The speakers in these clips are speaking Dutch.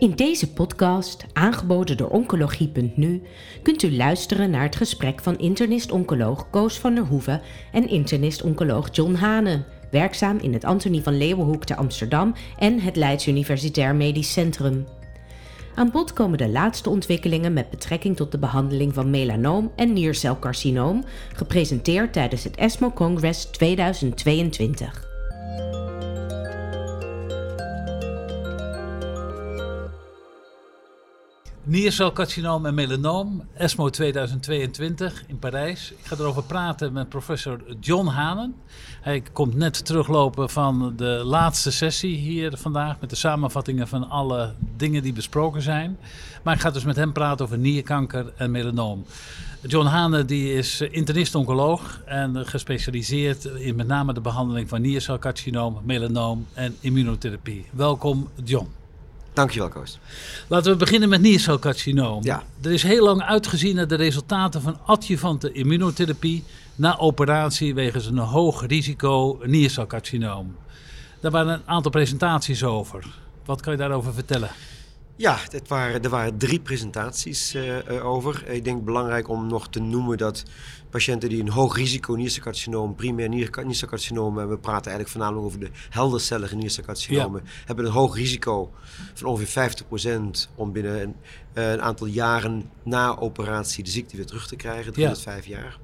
In deze podcast, aangeboden door Oncologie.nu, kunt u luisteren naar het gesprek van internist-oncoloog Koos van der Hoeven en internist-oncoloog John Hanen, werkzaam in het Antonie van Leeuwenhoek te Amsterdam en het Leids Universitair Medisch Centrum. Aan bod komen de laatste ontwikkelingen met betrekking tot de behandeling van melanoom en niercelcarcinoom, gepresenteerd tijdens het ESMO Congress 2022. Niercelcarcinoom en melanoom, ESMO 2022 in Parijs. Ik ga erover praten met professor John Hanen. Hij komt net teruglopen van de laatste sessie hier vandaag met de samenvattingen van alle dingen die besproken zijn. Maar ik ga dus met hem praten over nierkanker en melanoom. John Hanen die is internist-oncoloog en gespecialiseerd in met name de behandeling van niercelcarcinoom, melanoom en immunotherapie. Welkom John. Dankjewel, Koos. Laten we beginnen met niercelcarcinoom. Ja. Er is heel lang uitgezien naar de resultaten van adjuvante immunotherapie na operatie wegens een hoog risico niercelcarcinoom. Daar waren een aantal presentaties over. Wat kan je daarover vertellen? Ja, het waren, er waren drie presentaties uh, over. Ik denk belangrijk om nog te noemen dat patiënten die een hoog risico niercelcarcinoom, primair niercelcarcinoom, en we praten eigenlijk voornamelijk over de heldercellige niercelcarcinomen, ja. hebben een hoog risico van ongeveer 50% om binnen een, uh, een, aantal jaren na operatie de ziekte weer terug te krijgen, drie tot vijf jaar.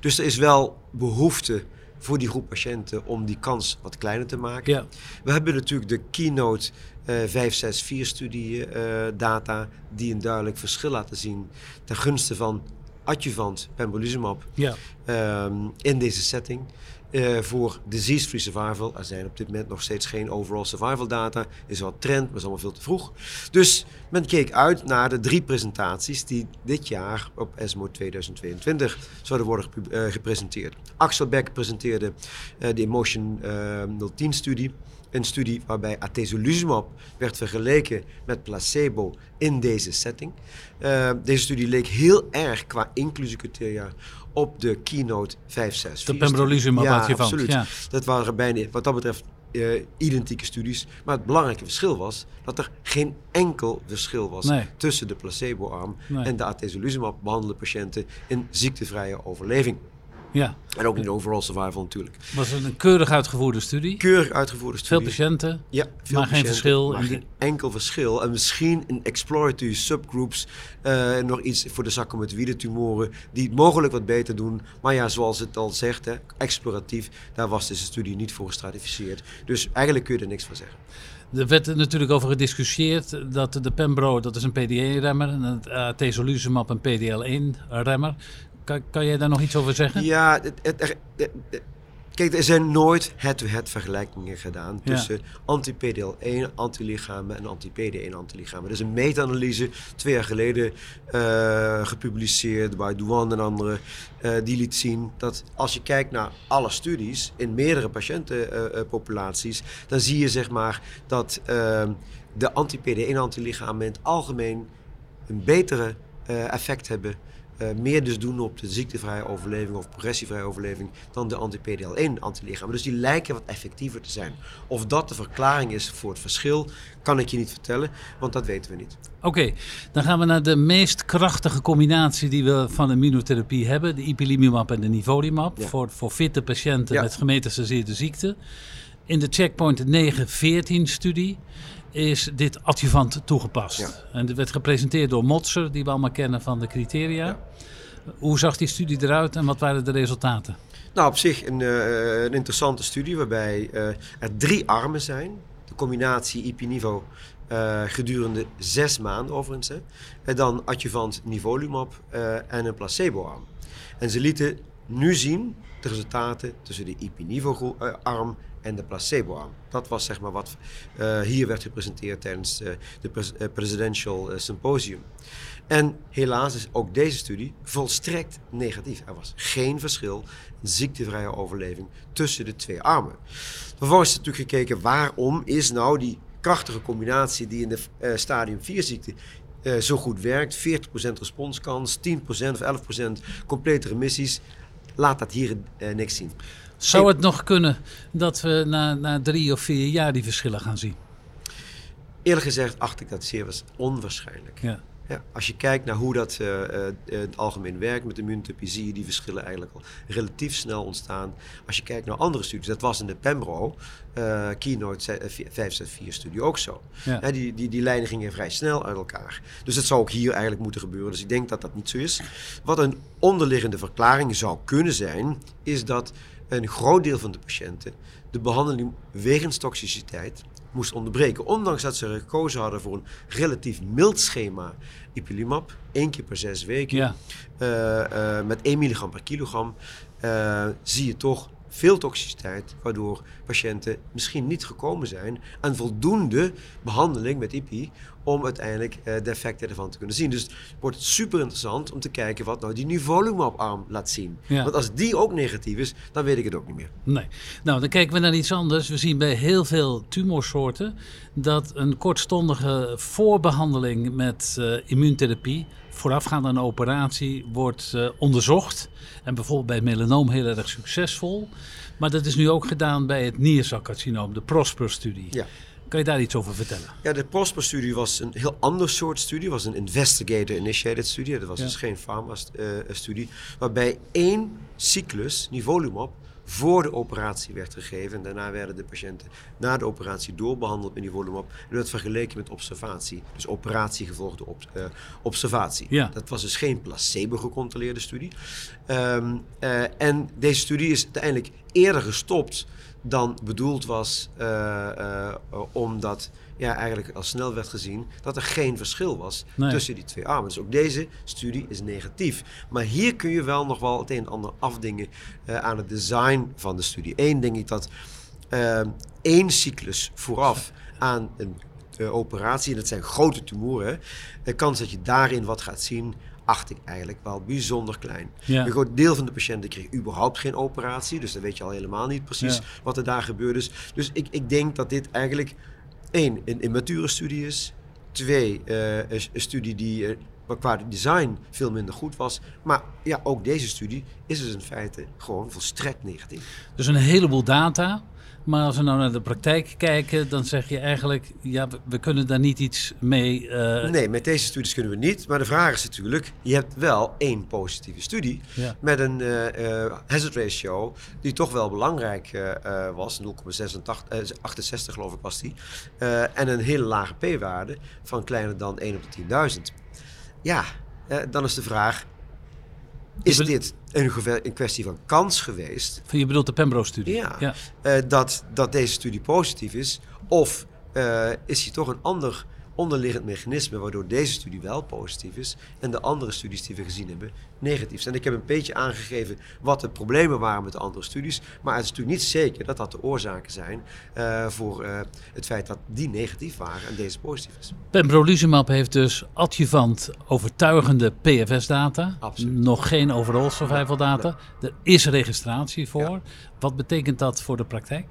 Dus er is wel behoefte voor die groep patiënten om die kans wat kleiner te maken. Ja. We hebben natuurlijk de Keynote uh, 564-studie uh, data die een duidelijk verschil laten zien ten gunste van adjuvant pembrolizumab ja. um, in deze setting. Uh, voor disease-free survival. Er zijn op dit moment nog steeds geen overall survival data. Is wel trend, maar is allemaal veel te vroeg. Dus men keek uit naar de drie presentaties die dit jaar op ESMO 2022 zouden worden uh, gepresenteerd. Axel Beck presenteerde uh, de Emotion 010-studie. Een studie waarbij atezolizumab werd vergeleken met placebo in deze setting. Uh, deze studie leek heel erg qua inclusiecriteria op de Keynote 564. De pembrolizumab ja, absoluut. Ja. Dat waren bijna, wat dat betreft, uh, identieke studies. Maar het belangrijke verschil was dat er geen enkel verschil was nee. tussen de placeboarm Nee. en de atezolizumab behandelde patiënten in ziektevrije overleving. Ja, En ook de overall survival natuurlijk. was een keurig uitgevoerde studie. Keurig uitgevoerde Veel studie. patiënten. Ja, veel Maar geen verschil Maar geen enkel verschil. En misschien in exploratory subgroups uh, nog iets voor de sarcomatoïde tumoren die het mogelijk wat beter doen. Maar ja, zoals het al zegt, hè, exploratief, daar was deze studie niet voor gestratificeerd. Dus eigenlijk kun je er niks van zeggen. Er werd er natuurlijk over gediscussieerd dat de Pembro, dat is een PDE-remmer, en het atezolizumab een PDL1-remmer. Kan, kan jij daar nog iets over zeggen? Ja, het, het, kijk, er zijn nooit head-to-head vergelijkingen gedaan Ja. tussen anti-PDL1 antilichamen en anti-PD1 antilichamen. Er is een meta-analyse twee jaar geleden uh, gepubliceerd bij Duan en anderen. Uh, die liet zien dat als je kijkt naar alle studies in meerdere patiëntenpopulaties, dan zie je zeg maar dat de anti-PD1 antilichamen in het algemeen een betere effect hebben meer dus doen op de ziektevrije overleving of progressievrije overleving dan de anti-PDL1 antilichamen. Dus die lijken wat effectiever te zijn. Of dat de verklaring is voor het verschil, kan ik je niet vertellen, want dat weten we niet. Oké, okay, dan gaan we naar de meest krachtige combinatie die we van immunotherapie hebben. De ipilimumab en de nivolumab. Ja. Voor, voor fitte patiënten Ja. met gemetastaseerde ziekte. In de checkpoint 914-studie is dit adjuvant toegepast. Ja. En dit werd gepresenteerd door Motser, die we allemaal kennen van de criteria. Ja. Hoe zag die studie eruit en wat waren de resultaten? Nou, op zich een, uh, een interessante studie waarbij uh, er drie armen zijn. De combinatie IP-niveau uh, gedurende zes maanden overigens. Hè. En dan adjuvant nivolumab en een placebo-arm. En ze lieten nu zien de resultaten tussen de IP-niveau-arm en de placebo-arm. Dat was zeg maar wat uh, hier werd gepresenteerd tijdens uh, de uh, Presidential Symposium. En helaas is ook deze studie volstrekt negatief. Er was geen verschil in ziektevrije overleving tussen de twee armen. Vervolgens is natuurlijk gekeken waarom is nou die krachtige combinatie die in de stadium 4 ziekte zo goed werkt. 40% responskans, 10% of 11% complete remissies. Laat dat hier niks zien. Zou het nog kunnen dat we na, na drie of vier jaar die verschillen gaan zien? Eerlijk gezegd acht ik dat zeer was onwaarschijnlijk. Ja. Ja, als je kijkt naar hoe dat uh, uh, in het algemeen werkt met immuuntherapie, zie je die verschillen eigenlijk al relatief snel ontstaan. Als je kijkt naar andere studies, dat was in de Pembro, uh, Keynote 564-studie ook zo. Ja. Die, die, die lijnen gingen vrij snel uit elkaar. Dus dat zou ook hier eigenlijk moeten gebeuren. Dus ik denk dat dat niet zo is. Wat een onderliggende verklaring zou kunnen zijn, is dat een groot deel van de patiënten de behandeling wegens toxiciteit moest onderbreken. Ondanks dat ze gekozen hadden voor een relatief mild schema ipilimumab, één keer per zes weken, Ja. eh, eh, met 1 milligram per kilogram, eh, zie je toch veel toxiciteit, waardoor patiënten misschien niet gekomen zijn aan voldoende behandeling met IPI om uiteindelijk eh, de effecten ervan te kunnen zien. Dus het wordt super interessant om te kijken wat nou die nivolumab-arm laat zien. Ja. Want als die ook negatief is, dan weet ik het ook niet meer. Nee. Nou, dan kijken we naar iets anders. We zien bij heel veel tumorsoorten dat een kortstondige voorbehandeling met eh, immuuntherapie, voorafgaand aan een operatie, wordt eh, onderzocht. En bijvoorbeeld bij melanoom heel erg succesvol. Maar dat is nu ook gedaan bij het niercelcarcinoom, de PROSPER-studie. Ja. Kan je daar iets over vertellen? Ja, de PROSPER-studie was een heel ander soort studie. was een investigator-initiated studie. Dat was Ja. dus geen pharma-studie. waarbij één cyclus nivolumab voor de operatie werd gegeven. En daarna werden de patiënten na de operatie doorbehandeld met nivolumab. En werd vergeleken met observatie. Dus operatie gevolgde op, eh, observatie. Ja. Dat was dus geen placebo-gecontroleerde studie. Ehm, eh, en deze studie is uiteindelijk eerder gestopt dan bedoeld was, eh, omdat ja, eigenlijk al snel werd gezien dat er geen verschil was Nee. tussen die twee armen. Dus ook deze studie is negatief. Maar hier kun je wel nog wel het een en ander afdingen eh, aan het design van de studie. Eén denk ik dat eh, één cyclus vooraf aan een eh, operatie, en dat zijn grote tumoren, de kans dat je daarin wat gaat zien, acht ik eigenlijk wel bijzonder klein. Ja. Een groot deel van de patiënten kreeg überhaupt geen operatie, dus dan weet je al helemaal niet precies Ja. wat er daar gebeurd is. Dus ik, ik denk dat dit eigenlijk één, een immature studie is. Twee, eh, een, een studie die eh, qua design veel minder goed was. Maar ja, ook deze studie is dus in feite gewoon volstrekt negatief. Dus een heleboel data. Maar als we nou naar de praktijk kijken, dan zeg je eigenlijk, ja, we, we kunnen daar niet iets mee. eh, Nee, met deze studies kunnen we niet. Maar de vraag is natuurlijk, je hebt wel één positieve studie. Ja. Met een eh, hazard ratio die toch wel belangrijk eh, was. 0,68 geloof ik was die. En een hele lage p-waarde van kleiner dan 1 op de 10.000. Ja, dan is de vraag, is dit een, kwestie van kans geweest? Je bedoelt de Pembro-studie? Ja. ja. eh, dat, dat deze studie positief is? Of eh, is hier toch een ander onderliggend mechanisme waardoor deze studie wel positief is en de andere studies die we gezien hebben negatief zijn? Ik heb een beetje aangegeven wat de problemen waren met de andere studies, maar het is natuurlijk niet zeker dat dat de oorzaken zijn eh, voor eh, het feit dat die negatief waren en deze positief is. Pembrolizumab heeft dus adjuvant overtuigende PFS-data. Nog geen overall survival data. Er is registratie voor. Wat betekent dat voor de praktijk?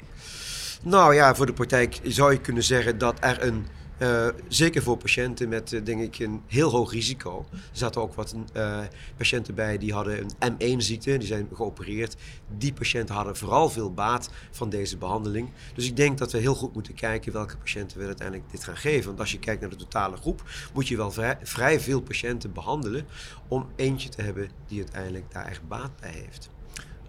Nou ja, voor de praktijk zou je kunnen zeggen dat er een, eh, zeker voor patiënten met eh, denk ik een heel hoog risico. Er zaten ook wat eh, patiënten bij die hadden een M1-ziekte, die zijn geopereerd. Die patiënten hadden vooral veel baat van deze behandeling. Dus ik denk dat we heel goed moeten kijken welke patiënten we uiteindelijk dit gaan geven. Want als je kijkt naar de totale groep, moet je wel vrij, vrij veel patiënten behandelen om eentje te hebben die uiteindelijk daar echt baat bij heeft.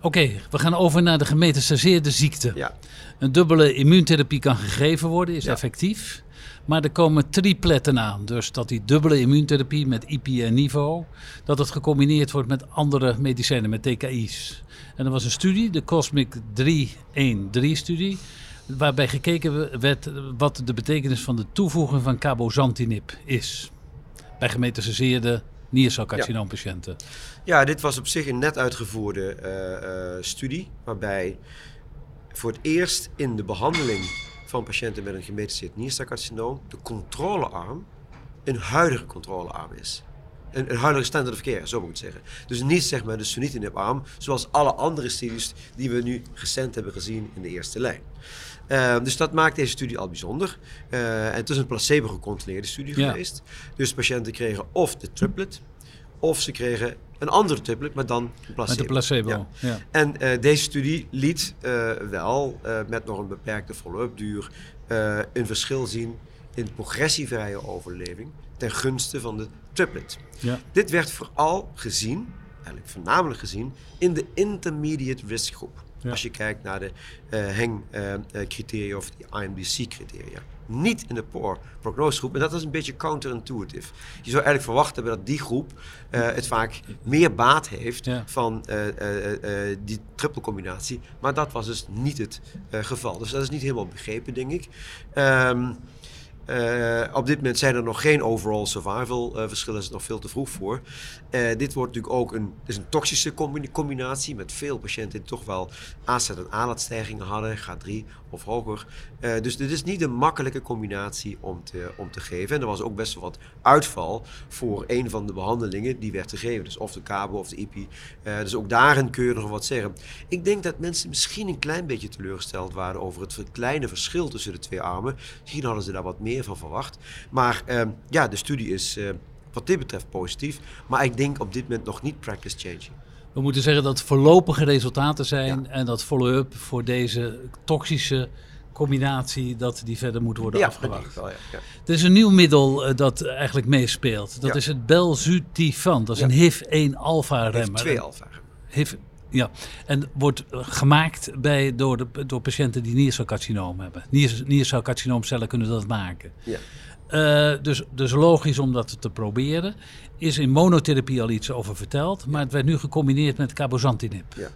Oké, we gaan over naar de gemetastaseerde ziekte. Ja. Een dubbele immuuntherapie kan gegeven worden, is Ja. effectief. Maar er komen tripletten aan. Dus dat die dubbele immuuntherapie met IPI en NIVO, dat het gecombineerd wordt met andere medicijnen, met TKI's. En er was een studie, de Cosmic 313-studie, waarbij gekeken werd wat de betekenis van de toevoeging van cabozantinib is. Bij gemetastaseerde niercelcarcinoompatiënten. Ja, dit was op zich een net uitgevoerde eh, eh, studie, waarbij voor het eerst in de behandeling van patiënten met een gemetastaseerd niercelcarcinoom de controlearm een huidige controlearm is. Een, een huidige standard of care, zo moet ik het zeggen. Dus niet zeg maar de sunitinib-arm, zoals alle andere studies die we nu recent hebben gezien in de eerste lijn. Eh, dus dat maakt deze studie al bijzonder. Eh, en het is een placebo-gecontroleerde studie Ja. geweest. Dus patiënten kregen of de triplet, of ze kregen een andere triplet, maar dan een placebo. Met de placebo. Ja. Ja. En eh, deze studie liet eh, wel, eh, met nog een beperkte follow-up duur, een verschil zien in progressievrije overleving ten gunste van de triplet. Ja. Dit werd vooral gezien, eigenlijk voornamelijk gezien, in de intermediate risk groep. Ja. Als je kijkt naar de HENG-criteria of de IMDC-criteria. Niet in de poor prognosegroep. En dat is een beetje counterintuitive. Je zou eigenlijk verwachten hebben dat die groep eh, het vaak meer baat heeft Ja. van eh, eh, die trippelcombinatie. Maar dat was dus niet het geval. Dus dat is niet helemaal begrepen, denk ik. Ehm, eh, op dit moment zijn er nog geen overall survival eh, verschillen, is het nog veel te vroeg voor. Dit wordt natuurlijk ook een, is een toxische combi- combinatie met veel patiënten die toch wel aanzet- en aanlaatstijgingen hadden, G3 of hoger. Eh, dus dit is niet een makkelijke combinatie om te, om te geven. En er was ook best wel wat uitval voor een van de behandelingen die werd gegeven. Dus of de cabo of de IPI. Eh, dus ook daarin kun je nog wat zeggen. Ik denk dat mensen misschien een klein beetje teleurgesteld waren over het kleine verschil tussen de twee armen. Misschien hadden ze daar wat meer van verwacht. Maar ehm, ja, de studie is eh, wat dit betreft positief. Maar ik denk op dit moment nog niet practice changing. We moeten zeggen dat voorlopige resultaten zijn Ja. en dat follow-up voor deze toxische combinatie, dat die verder moet worden ja, afgewacht. wel, ja. ja. Er is een nieuw middel eh, dat eigenlijk meespeelt. Dat Ja. is het Belzutifan. Dat is Ja. een HIV-1-alpha Heeft remmer. twee alfa. HIV, ja. En wordt gemaakt bij, door, de, door patiënten die niercelcarcinoom hebben. Nier, niercelcarcinoomcellen kunnen dat maken. Eh, dus, dus logisch om dat te proberen. Is in monotherapie al iets over verteld, maar het werd nu gecombineerd met cabozantinib. Ja.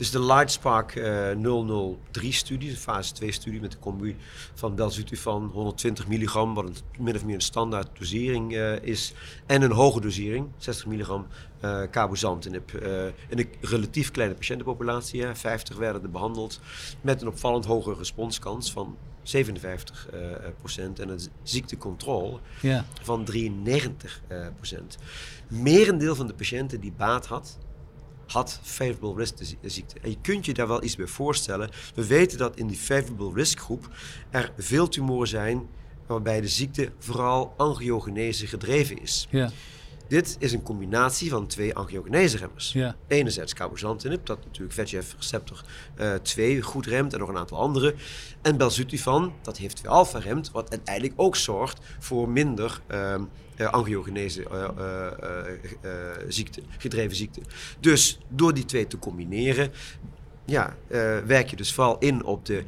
Dus de Lightspark eh 003-studie, de fase 2-studie met de combi van belzutifan 120 milligram, wat een, min of meer een standaard dosering eh, is, en een hoge dosering, 60 milligram cabozantinib. eh in een relatief kleine patiëntenpopulatie, hè, 50 werden er behandeld, met een opvallend hoge responskans van 57 eh, procent en een ziektecontrole Ja, van 93 eh, procent. Merendeel van de patiënten die baat had, had favorable risk zi- ziekte. En je kunt je daar wel iets bij voorstellen. We weten dat in die favorable risk groep er veel tumoren zijn waarbij de ziekte vooral angiogenese gedreven is. ja, Dit is een combinatie van twee angiogenese-remmers. ja. Enerzijds cabozantinib, dat natuurlijk VEGF-receptor eh 2 goed remt en nog een aantal andere. En belzutifan, dat heeft 2 alpha remt, wat uiteindelijk ook zorgt voor minder ehm eh, angiogenese eh, eh, eh, eh, ziekte, gedreven ziekte. Dus door die twee te combineren, ja, werk je dus vooral in op de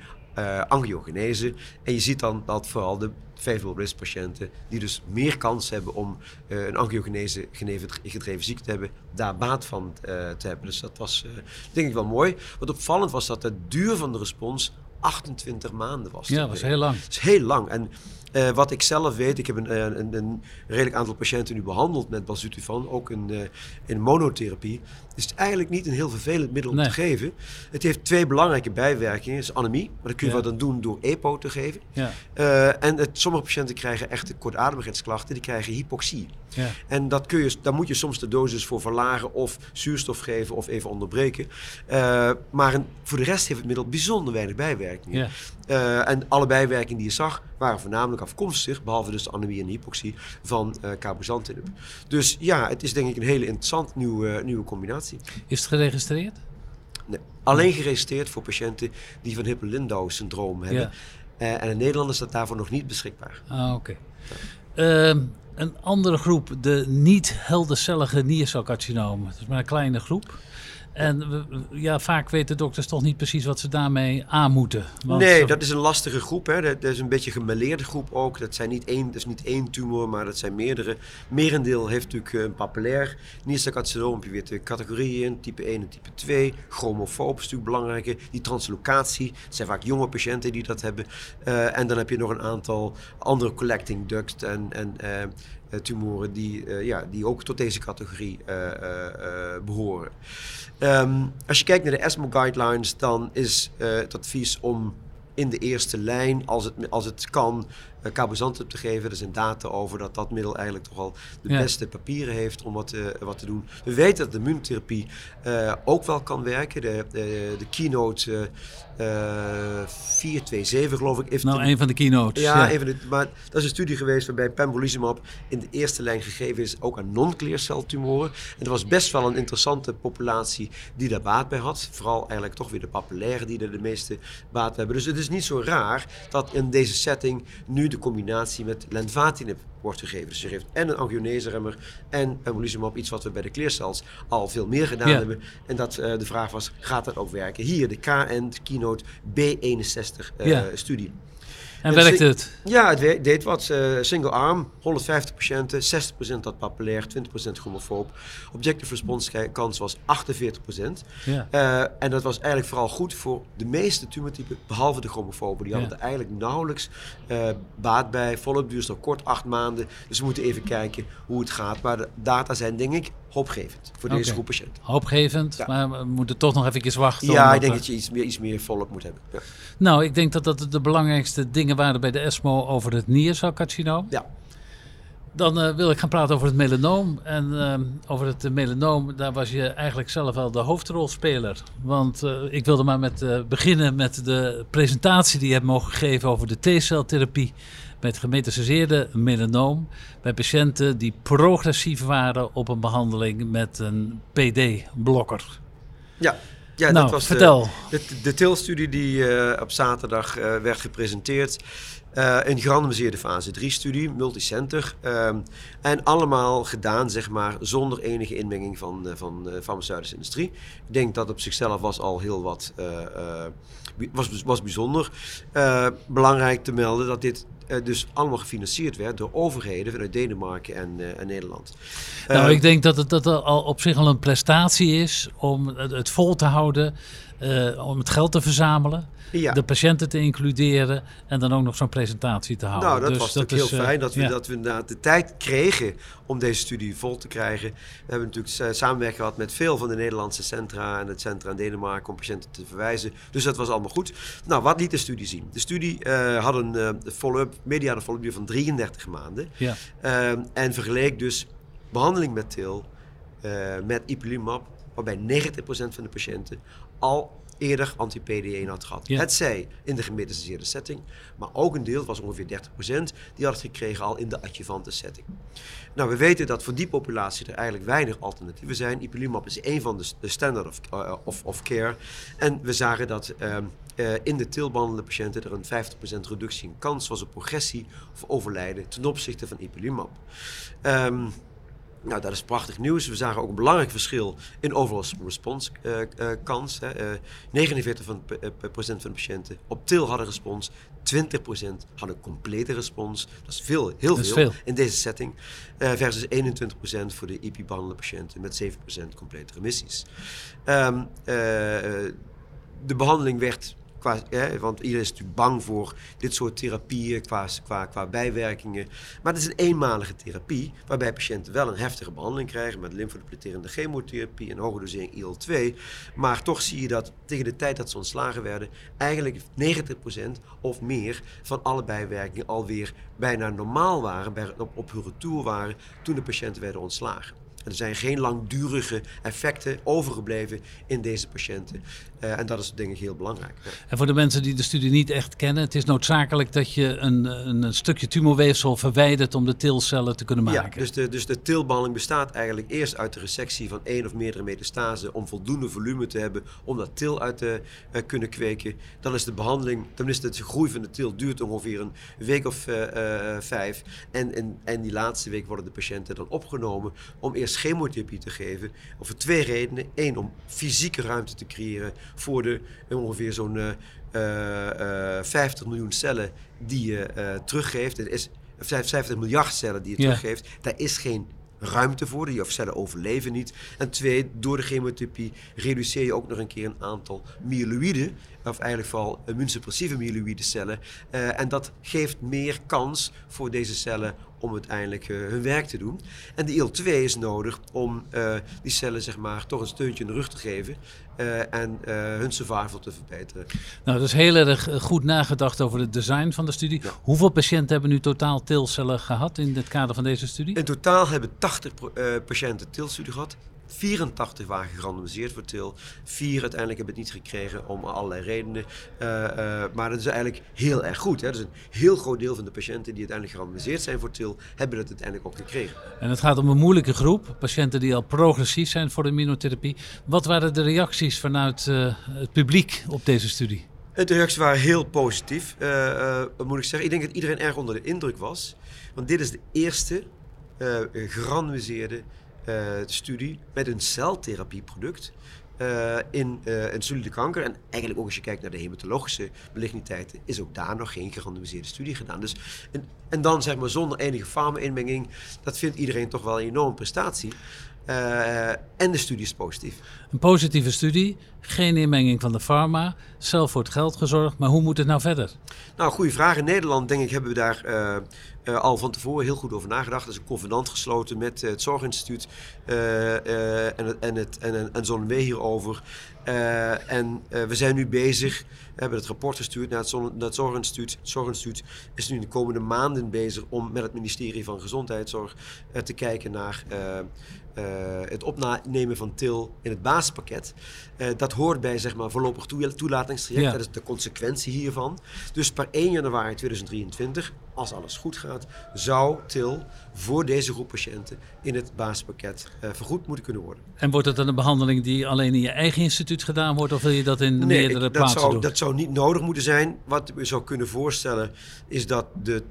angiogenese. En je ziet dan dat vooral de favorable risk patiënten, die dus meer kans hebben om eh, een angiogenese gedreven ziekte te hebben, daar baat van te hebben. Dus dat was denk ik wel mooi. Wat opvallend was dat de duur van de respons 28 maanden was. Ja, dat was heel lang. Het is heel lang. En eh, wat ik zelf weet, ik heb een, eh, een, een redelijk aantal patiënten nu behandeld met balzutifan, ook in, eh, in monotherapie. Is het eigenlijk niet een heel vervelend middel om te geven. Het heeft twee belangrijke bijwerkingen. Het is anemie, maar dat kun je Ja. wat aan doen door EPO te geven. Ja, Eh, en het, sommige patiënten krijgen echte kortademigheidsklachten, die krijgen hypoxie. ja. En dat kun je, daar moet je soms de dosis voor verlagen of zuurstof geven of even onderbreken. Eh, maar een- voor de rest heeft het middel bijzonder weinig bijwerkingen. Eh, en alle bijwerkingen die je zag waren voornamelijk afkomstig, behalve dus de anemie en hypoxie, van eh cabozantinib. Dus ja, het is denk ik een hele interessant nieuwe, nieuwe combinatie. Is het geregistreerd? Nee, alleen geregistreerd voor patiënten die van Hippel-Lindau-syndroom hebben. Ja. Eh, en in Nederland is dat daarvoor nog niet beschikbaar. Ah, oké. Ehm, een andere groep, de niet heldercellige niercelcarcinomen. Dat is maar een kleine groep. En ja, vaak weten dokters toch niet precies wat ze daarmee aan moeten. Want nee, dat is een lastige groep. Hè. Dat, dat is een beetje een groep ook. Dat, zijn niet één, dat is niet één tumor, maar dat zijn meerdere. Merendeel heeft natuurlijk eh, een papillair niercelcarcinoom. Heb je weer twee categorieën, type 1 en type 2. Chromofoob is natuurlijk belangrijker. Die translocatie, het zijn vaak jonge patiënten die dat hebben. Eh, en dan heb je nog een aantal andere collecting duct en, en eh, tumoren die, eh, ja, die ook tot deze categorie eh, eh, eh, behoren. Ehm, als je kijkt naar de ESMO guidelines, dan is eh, het advies om in de eerste lijn, als het, als het kan, uh, cabozantinib te geven. Er zijn data over dat dat middel eigenlijk toch al de Ja. beste papieren heeft om wat, eh, wat te doen. We weten dat de immuuntherapie eh, ook wel kan werken. De, de, de keynote eh, eh, 427 geloof ik. heeft nou, een- een van de keynotes. ja, even dit, maar dat is een studie geweest waarbij pembrolizumab in de eerste lijn gegeven is, ook aan non-clear cell tumoren. En er was best wel een interessante populatie die daar baat bij had. Vooral eigenlijk toch weer de papillaire die er de meeste baat bij hebben. Dus het is niet zo raar dat in deze setting nu de combinatie met lenvatinib wordt gegeven. Dus je geeft en een angioneseremmer en pembrolizumab, iets wat we bij de kleercels al veel meer gedaan Ja. hebben. En dat eh, de vraag was, gaat dat ook werken? Hier de KN, Keynote B61 eh, Ja. studie. En Ja, werkt zi- het? Ja, het deed wat. eh, single arm, 150 patiënten, 60% had papillair, 20% homofoob. Objective response kans was 48%. Ja. Eh, en dat was eigenlijk vooral goed voor de meeste tumortypen, behalve de chromofoben. Die Ja. hadden er eigenlijk nauwelijks eh, baat bij. Follow-up duurt nog kort, acht maanden. Dus we moeten even kijken hoe het gaat. Maar de data zijn, denk ik, hoopgevend voor deze groep patiënten. Hoopgevend, Ja. maar we moeten toch nog even wachten. Ja, ik denk dat je iets meer, iets meer follow-up moet hebben. Nou, ik denk dat dat de belangrijkste dingen waren bij de ESMO over het niercelcarcinoom. ja. Dan eh, wil ik gaan praten over het melanoom. En ehm, over het eh, melanoom, daar was je eigenlijk zelf wel de hoofdrolspeler. Want eh, ik wilde maar met, eh, beginnen met de presentatie die je hebt mogen geven over de T-celtherapie met gemetastaseerde melanoom bij patiënten die progressief waren op een behandeling met een PD-blokker. Ja, ja nou, dat was de- vertel. De, de TIL-studie die eh, op zaterdag eh, werd gepresenteerd. eh een gerandomiseerde fase 3-studie, multicenter. ehm, en allemaal gedaan, zeg maar, zonder enige inmenging van, eh, van de farmaceutische industrie. Ik denk dat op zichzelf was al heel wat, was, was bijzonder. Eh, belangrijk te melden dat dit eh, dus allemaal gefinancierd werd door overheden vanuit Denemarken en, eh, en Nederland. Nou, ik denk dat het dat al op zich al een prestatie is om het, het vol te houden, eh, om het geld te verzamelen, ja. de patiënten te includeren en dan ook nog zo'n presentatie te houden. Nou, dat Dus was natuurlijk heel is, eh, fijn dat we, ja. dat we inderdaad de tijd kregen om deze studie vol te krijgen. We hebben natuurlijk eh, samenwerking gehad met veel van de Nederlandse centra en het centra in Denemarken om patiënten te verwijzen. Dus dat was allemaal goed. Nou, wat liet de studie zien? De studie had een eh, follow-up, mediane follow-up duur van 33 maanden. Ja. Ehm, en vergeleek dus behandeling met TIL met ipilimumab, waarbij 90% van de patiënten al eerder anti-PD1 had gehad. Ja. Het zij in de gemetastaseerde setting, maar ook een deel, het was ongeveer 30%, die had het gekregen al in de adjuvante setting. Nou, we weten dat voor die populatie er eigenlijk weinig alternatieven zijn. Ipilimumab is een van de, de standard of, eh, of, of care. En we zagen dat ehm, eh, in de tilbehandelde patiënten er een 50% reductie in kans was op progressie of overlijden ten opzichte van ipilimumab. Ehm, nou, dat is prachtig nieuws. We zagen ook een belangrijk verschil in overall response eh, eh, kans. Hè. Eh, 49% van, de- eh, procent van de patiënten op TIL hadden respons. 20% hadden complete respons. Dat is veel, heel is veel, veel. in deze setting. Versus 21% voor de IP-behandelde patiënten met 7% complete remissies. Ehm, eh, de behandeling werd Hè, want iedereen is natuurlijk bang voor dit soort therapieën qua bijwerkingen. Maar het is een eenmalige therapie waarbij patiënten wel een heftige behandeling krijgen met lymfodepleterende chemotherapie en hoge dosering IL-2. Maar toch zie je dat tegen de tijd dat ze ontslagen werden, eigenlijk 90% of meer van alle bijwerkingen alweer bijna normaal waren, bij, op, op hun retour waren toen de patiënten werden ontslagen. En er zijn geen langdurige effecten overgebleven in deze patiënten. Eh, en dat is denk ik heel belangrijk. Ja. En voor de mensen die de studie niet echt kennen, het is noodzakelijk dat je een, een, stukje tumorweefsel verwijdert om de tilcellen te kunnen maken. Ja, dus de, dus de tilbehandeling bestaat eigenlijk eerst uit de resectie van één of meerdere metastasen om voldoende volume te hebben om dat til uit te eh, kunnen kweken. Dan is de behandeling, dan is de groei van de til duurt ongeveer een week of eh, vijf. En, en, en die laatste week worden de patiënten dan opgenomen om eerst chemotherapie te geven. Of voor twee redenen. Eén, om fysieke ruimte te creëren voor de eh, ongeveer zo'n eh, eh, eh, 50 miljoen cellen die je teruggeeft. Het is 50 miljard cellen die je Ja. teruggeeft. Daar is geen ruimte voor. Die cellen overleven niet. En twee, door de chemotherapie reduceer je ook nog een keer een aantal myeloïden. Of eigenlijk vooral immuunsuppressieve myeloïde cellen. Eh, en dat geeft meer kans voor deze cellen om uiteindelijk eh, hun werk te doen. En de IL-2 is nodig om eh, die cellen zeg maar, toch een steuntje in de rug te geven. en hun survival te verbeteren. Nou, dat is heel erg goed nagedacht over het design van de studie. Ja. Hoeveel patiënten hebben nu totaal tilcellen gehad in het kader van deze studie? In totaal hebben 80 pro- eh, patiënten TIL-studie gehad. 84 waren gerandomiseerd voor TIL. Vier uiteindelijk hebben het niet gekregen om allerlei redenen. Eh, eh, maar dat is eigenlijk heel erg goed. Hè? Dus een heel groot deel van de patiënten die uiteindelijk gerandomiseerd zijn voor TIL, hebben het uiteindelijk ook gekregen. En het gaat om een moeilijke groep, patiënten die al progressief zijn voor de immunotherapie. Wat waren de reacties vanuit eh, het publiek op deze studie? De reacties waren heel positief, moet ik zeggen. Ik denk dat iedereen erg onder de indruk was. Want dit is de eerste gerandomiseerde studie met een celtherapieproduct uh, in uh, een solide kanker. En eigenlijk ook als je kijkt naar de hematologische maligniteiten, is ook daar nog geen gerandomiseerde studie gedaan. Dus, en, en dan zeg maar zonder enige farma-inmenging, dat vindt iedereen toch wel een enorme prestatie. Uh, en de studie is positief. Een positieve studie, geen inmenging van de pharma, zelf voor het geld gezorgd. Maar hoe moet het nou verder? Nou, goede vraag. In Nederland, denk ik, hebben we daar uh, uh, al van tevoren heel goed over nagedacht. Er is een convenant gesloten met het Zorginstituut en, het, en, het, en, en hierover. en we zijn nu bezig, we hebben het rapport gestuurd naar het, Zon, naar het Zorginstituut. Het Zorginstituut is nu de komende maanden bezig om met het ministerie van Gezondheidszorg te kijken naar uh, het opnemen van TIL in het basispakket. Uh, dat hoort bij zeg maar, voorlopig toelatingstraject. Ja. Dat is de consequentie hiervan. Dus per 1 januari 2023, als alles goed gaat, zou TIL voor deze groep patiënten in het basispakket uh, vergoed moeten kunnen worden. En wordt het dan een behandeling die alleen in je eigen instituut gedaan wordt, of wil je dat in nee, meerdere ik, dat plaatsen zou, doen? Dat zou niet nodig moeten zijn. Wat we zou kunnen voorstellen is dat de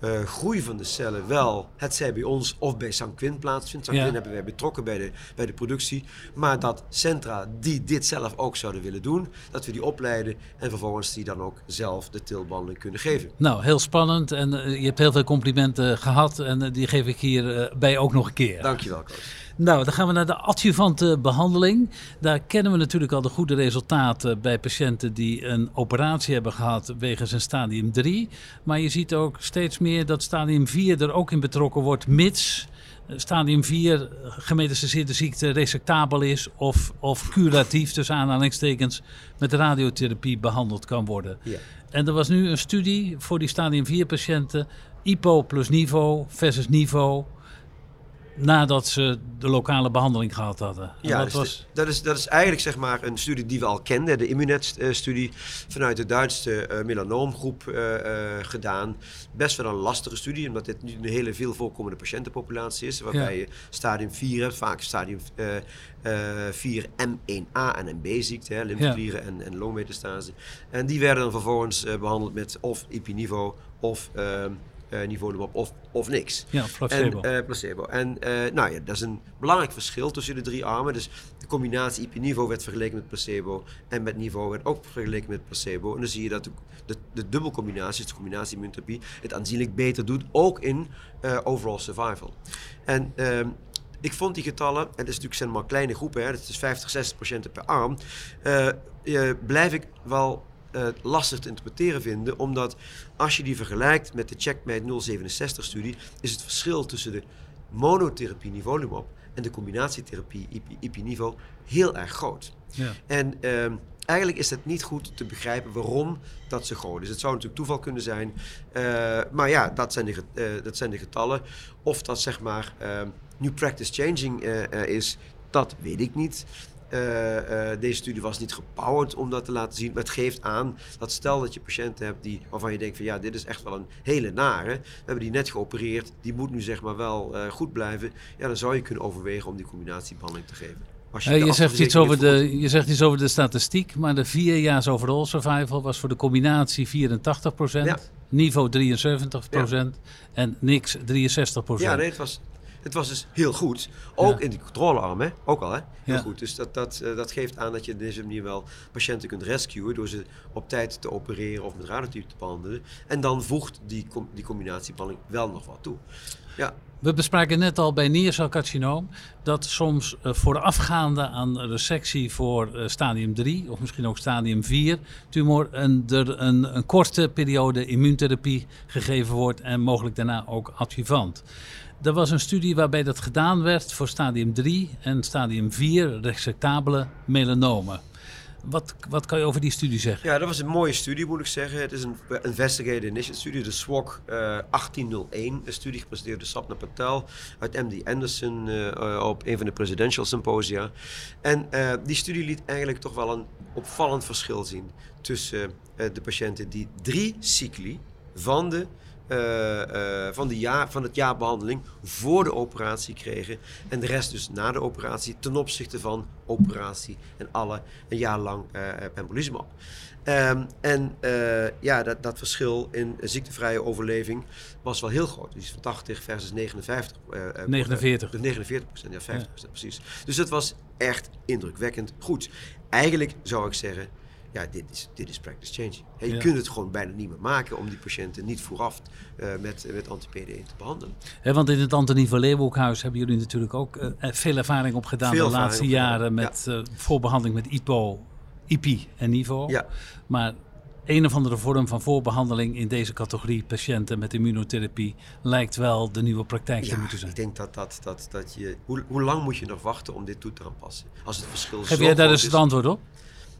uh, groei van de cellen wel, het zij bij ons of bij Sanquin plaatsvindt. Sanquin ja. hebben wij betrokken bij de, bij de productie. Maar dat centra die dit zelf ook zouden willen doen, dat we die opleiden en vervolgens die dan ook zelf de tilbehandeling kunnen geven. Nou, heel spannend en uh, je hebt heel veel complimenten gehad en uh, die geef ik hierbij ook nog een keer. Dankjewel, coach. Nou, dan gaan we naar de adjuvante behandeling. Daar kennen we natuurlijk al de goede resultaten bij patiënten die een operatie hebben gehad wegens een stadium 3. Maar je ziet ook steeds meer dat stadium 4 er ook in betrokken wordt, mits stadium 4 gemetastaseerde ziekte resectabel is of, of curatief, tussen aanhalingstekens, met radiotherapie behandeld kan worden. Ja. En er was nu een studie voor die stadium 4 patiënten, IPO plus niveau versus niveau nadat ze de lokale behandeling gehad hadden. En ja, dat, dus was... dat, is, dat is eigenlijk zeg maar een studie die we al kenden, de Immunet-studie vanuit de Duitse uh, melanoomgroep uh, uh, gedaan. Best wel een lastige studie, omdat dit nu een hele veel voorkomende patiëntenpopulatie is, waarbij ja. je stadium 4 hebt, vaak stadium 4 M1A en MB-ziekte, lymfeklieren ja. en, en longmetastase. En die werden dan vervolgens behandeld met of IP-niveau of uh, niveau op of, of niks. Ja, placebo. En, uh, placebo. En uh, nou ja, dat is een belangrijk verschil tussen de drie armen. Dus de combinatie IP-niveau werd vergeleken met placebo en met niveau werd ook vergeleken met placebo. En dan zie je dat de, de, de dubbelcombinatie, dus de combinatie immuuntherapie, het aanzienlijk beter doet, ook in overall survival. En ehm, ik vond die getallen, en dat is natuurlijk zijn maar kleine groepen, hè, dat is 50, 60 patiënten per arm, blijf ik wel uh, lastig te interpreteren vinden, omdat als je die vergelijkt met de Checkmate 067-studie, is het verschil tussen de monotherapie nivolumab en de combinatietherapie IP-niveau heel erg groot. Ja. En uh, eigenlijk is het niet goed te begrijpen waarom dat zo groot is. Het zou natuurlijk toeval kunnen zijn, uh, maar ja, dat zijn, de, uh, dat zijn de getallen. Of dat zeg maar new practice changing is, dat weet ik niet. Uh, uh, deze studie was niet gebouwd om dat te laten zien. Maar het geeft aan dat stel dat je patiënten hebt die, waarvan je denkt van ja, dit is echt wel een hele nare. We hebben die net geopereerd, die moet nu zeg maar wel uh, goed blijven. Ja, dan zou je kunnen overwegen om die combinatiebehandeling te geven. Als je, je, zegt iets over de, je zegt iets over de statistiek, maar de vierjaars overall survival was voor de combinatie 84 ja. niveau 73 ja. en niks 63 Ja, nee, het was het was dus heel goed. Ook ja. in die controlearm, hè? ook al. Hè? Heel ja. goed. Dus dat, dat, uh, dat geeft aan dat je op deze manier wel patiënten kunt rescuen door ze op tijd te opereren of met radiotype te behandelen. En dan voegt die, die combinatiebehandeling wel nog wat toe. Ja. We bespraken net al bij niercelcarcinoom dat soms uh, voorafgaande aan resectie voor uh, stadium 3 of misschien ook stadium 4 tumor een, er een, een korte periode immuuntherapie gegeven wordt en mogelijk daarna ook adjuvant. Er was een studie waarbij dat gedaan werd voor stadium 3 en stadium 4 resectabele melanomen. Wat, wat kan je over die studie zeggen? Ja, dat was een mooie studie, moet ik zeggen. Het is een Investigated Initiative studie, de SWOG uh, 1801. Een studie gepresenteerd door Sapna Patel uit MD Anderson uh, op een van de presidential symposia. En uh, die studie liet eigenlijk toch wel een opvallend verschil zien tussen de patiënten die drie cycli van de eh, eh, van, de jaar, van het jaar behandeling voor de operatie kregen. En de rest dus na de operatie ten opzichte van operatie en alle een jaar lang uh, pembrolizumab. Um, en ja, dat, dat verschil in ziektevrije overleving was wel heel groot. Dus van 80 versus 59. 49. 49 procent, ja 50 procent precies. Dus het was echt indrukwekkend goed. Eigenlijk zou ik zeggen, ja, dit is, dit is practice changing. je kunt het gewoon bijna niet meer maken om die patiënten niet vooraf uh, met, met anti-PD1 te behandelen. want in het Antonie van Leeuwenhoekhuis hebben jullie natuurlijk ook uh, veel ervaring opgedaan de laatste jaren met ja. uh, voorbehandeling met IPO, IPI en NIVO. Ja. Maar een of andere vorm van voorbehandeling in deze categorie patiënten met immunotherapie lijkt wel de nieuwe praktijk ja, te moeten zijn. Ik denk dat, dat, dat, dat je. Hoe, hoe lang moet je nog wachten om dit toe te passen? Als het verschil Heb jij daar dus het antwoord op?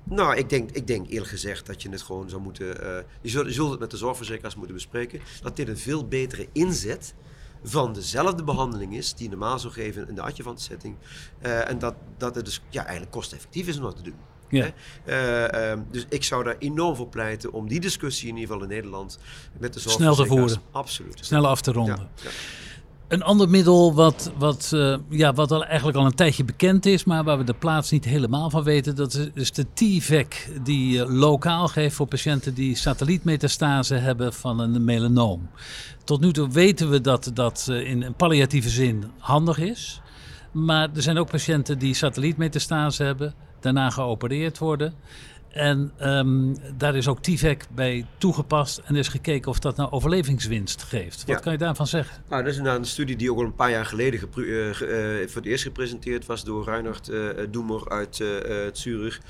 Nou, ik denk, ik denk eerlijk gezegd dat je het gewoon zou moeten. Uh, je, zult, je, zult, het met de zorgverzekeraars moeten bespreken. Dat dit een veel betere inzet van dezelfde behandeling is die je normaal zou geven in de adjuvant setting. Uh, en dat, dat het dus ja, eigenlijk kosteffectief is om dat te doen. Ja. Uh, um, dus ik zou daar enorm voor pleiten om die discussie in ieder geval in Nederland met de zorgverzekeraars... Snel te voeren. Absoluut. Snel af te ronden. Ja, een ander middel wat, wat, uh, ja, wat al eigenlijk al een tijdje bekend is, maar waar we de plaats niet helemaal van weten, dat is de T-VEC die uh, lokaal geeft voor patiënten die satellietmetastase hebben van een melanoom. Tot nu toe weten we dat dat uh, in een palliatieve zin handig is. Maar er zijn ook patiënten die satellietmetastase hebben, daarna geopereerd worden. En um, daar is ook TIVEC bij toegepast en is gekeken of dat nou overlevingswinst geeft. Wat kan je daarvan zeggen? Nou, dat is een studie die ook al een paar jaar geleden uh, uh, voor het eerst gepresenteerd was door Reinhard uh, Doemer uit Zurich.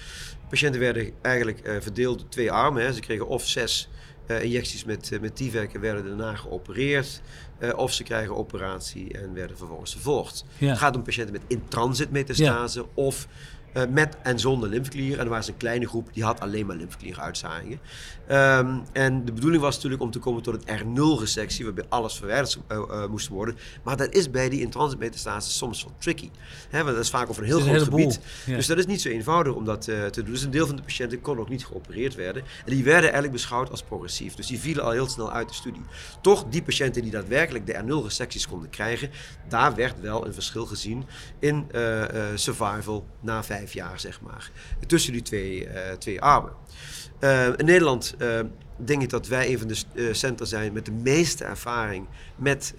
Patiënten werden eigenlijk verdeeld in twee armen. Hè. Ze kregen of zes injecties met, met TIVEC en werden daarna geopereerd. of ze krijgen operatie en werden vervolgens vervolgd. Ja. Het gaat om patiënten met in-transit metastase ja. of met en zonder lymfeklier. En er was een kleine groep die had alleen maar lymfeklieruitzaaiingen. Um, en de bedoeling was natuurlijk om te komen tot het R0-resectie, waarbij alles verwijderd uh, uh, moest worden. Maar dat is bij die in-transit soms wel tricky. Hè, want dat is vaak over een heel groot gebied. Ja. Dus dat is niet zo eenvoudig om dat te doen. Dus een deel van de patiënten kon ook niet geopereerd werden. En die werden eigenlijk beschouwd als progressief. Dus die vielen al heel snel uit de studie. Toch, die patiënten die daadwerkelijk de R0-resecties konden krijgen, daar werd wel een verschil gezien in survival na vijf jaar, zeg maar. Tussen die twee, twee armen. Uh, in Nederland uh, denk ik dat wij een van de centra zijn met de meeste ervaring met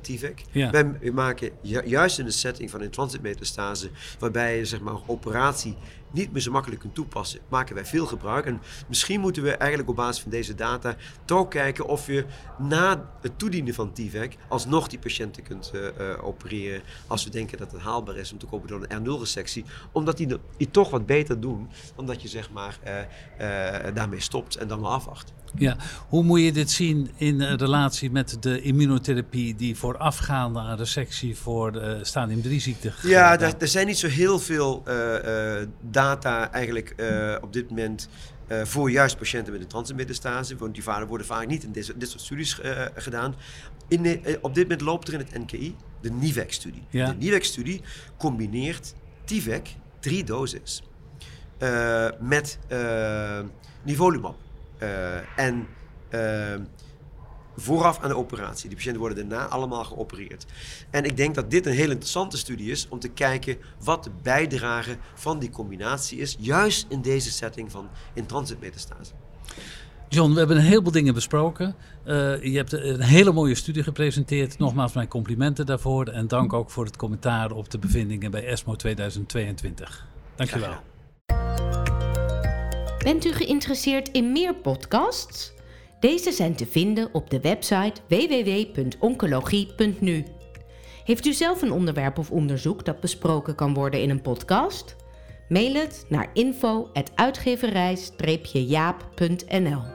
TIVEC. Ja. Wij maken ju juist in de setting van een transitmetastase, waarbij je zeg maar operatie niet meer zo makkelijk kunt toepassen, maken wij veel gebruik. En misschien moeten we eigenlijk op basis van deze data toch kijken of je na het toedienen van TVEC alsnog die patiënten kunt uh, uh, opereren. Als we denken dat het haalbaar is om te komen door een R0-resectie. Omdat die, die toch wat beter doen dan dat je zeg maar uh, daarmee stopt en dan maar afwacht. Ja, hoe moet je dit zien in relatie met de immunotherapie die voorafgaande aan resectie voor de stadium 3 ziekte Ja, er zijn niet zo heel veel data eigenlijk uh, op dit moment uh, voor juist patiënten met een transitmetastase. Want die vader worden vaak niet in dit, dit soort studies uh, gedaan. In, op dit moment loopt er in het NKI de NIVEC-studie. Ja. De NIVEC-studie combineert TIVEC, drie doses, met nivolumab. En vooraf aan de operatie. Die patiënten worden daarna allemaal geopereerd. En ik denk dat dit een heel interessante studie is om te kijken wat de bijdrage van die combinatie is, juist in deze setting van in transit metastase. John, we hebben een heleboel dingen besproken. Uh, je hebt een hele mooie studie gepresenteerd. Nogmaals mijn complimenten daarvoor. En dank ook voor het commentaar op de bevindingen bij ESMO 2022. Dankjewel. Bent u geïnteresseerd in meer podcasts? Deze zijn te vinden op de website www.oncologie.nu. Heeft u zelf een onderwerp of onderzoek dat besproken kan worden in een podcast? Mail het naar info@uitgeverij-jaap.nl.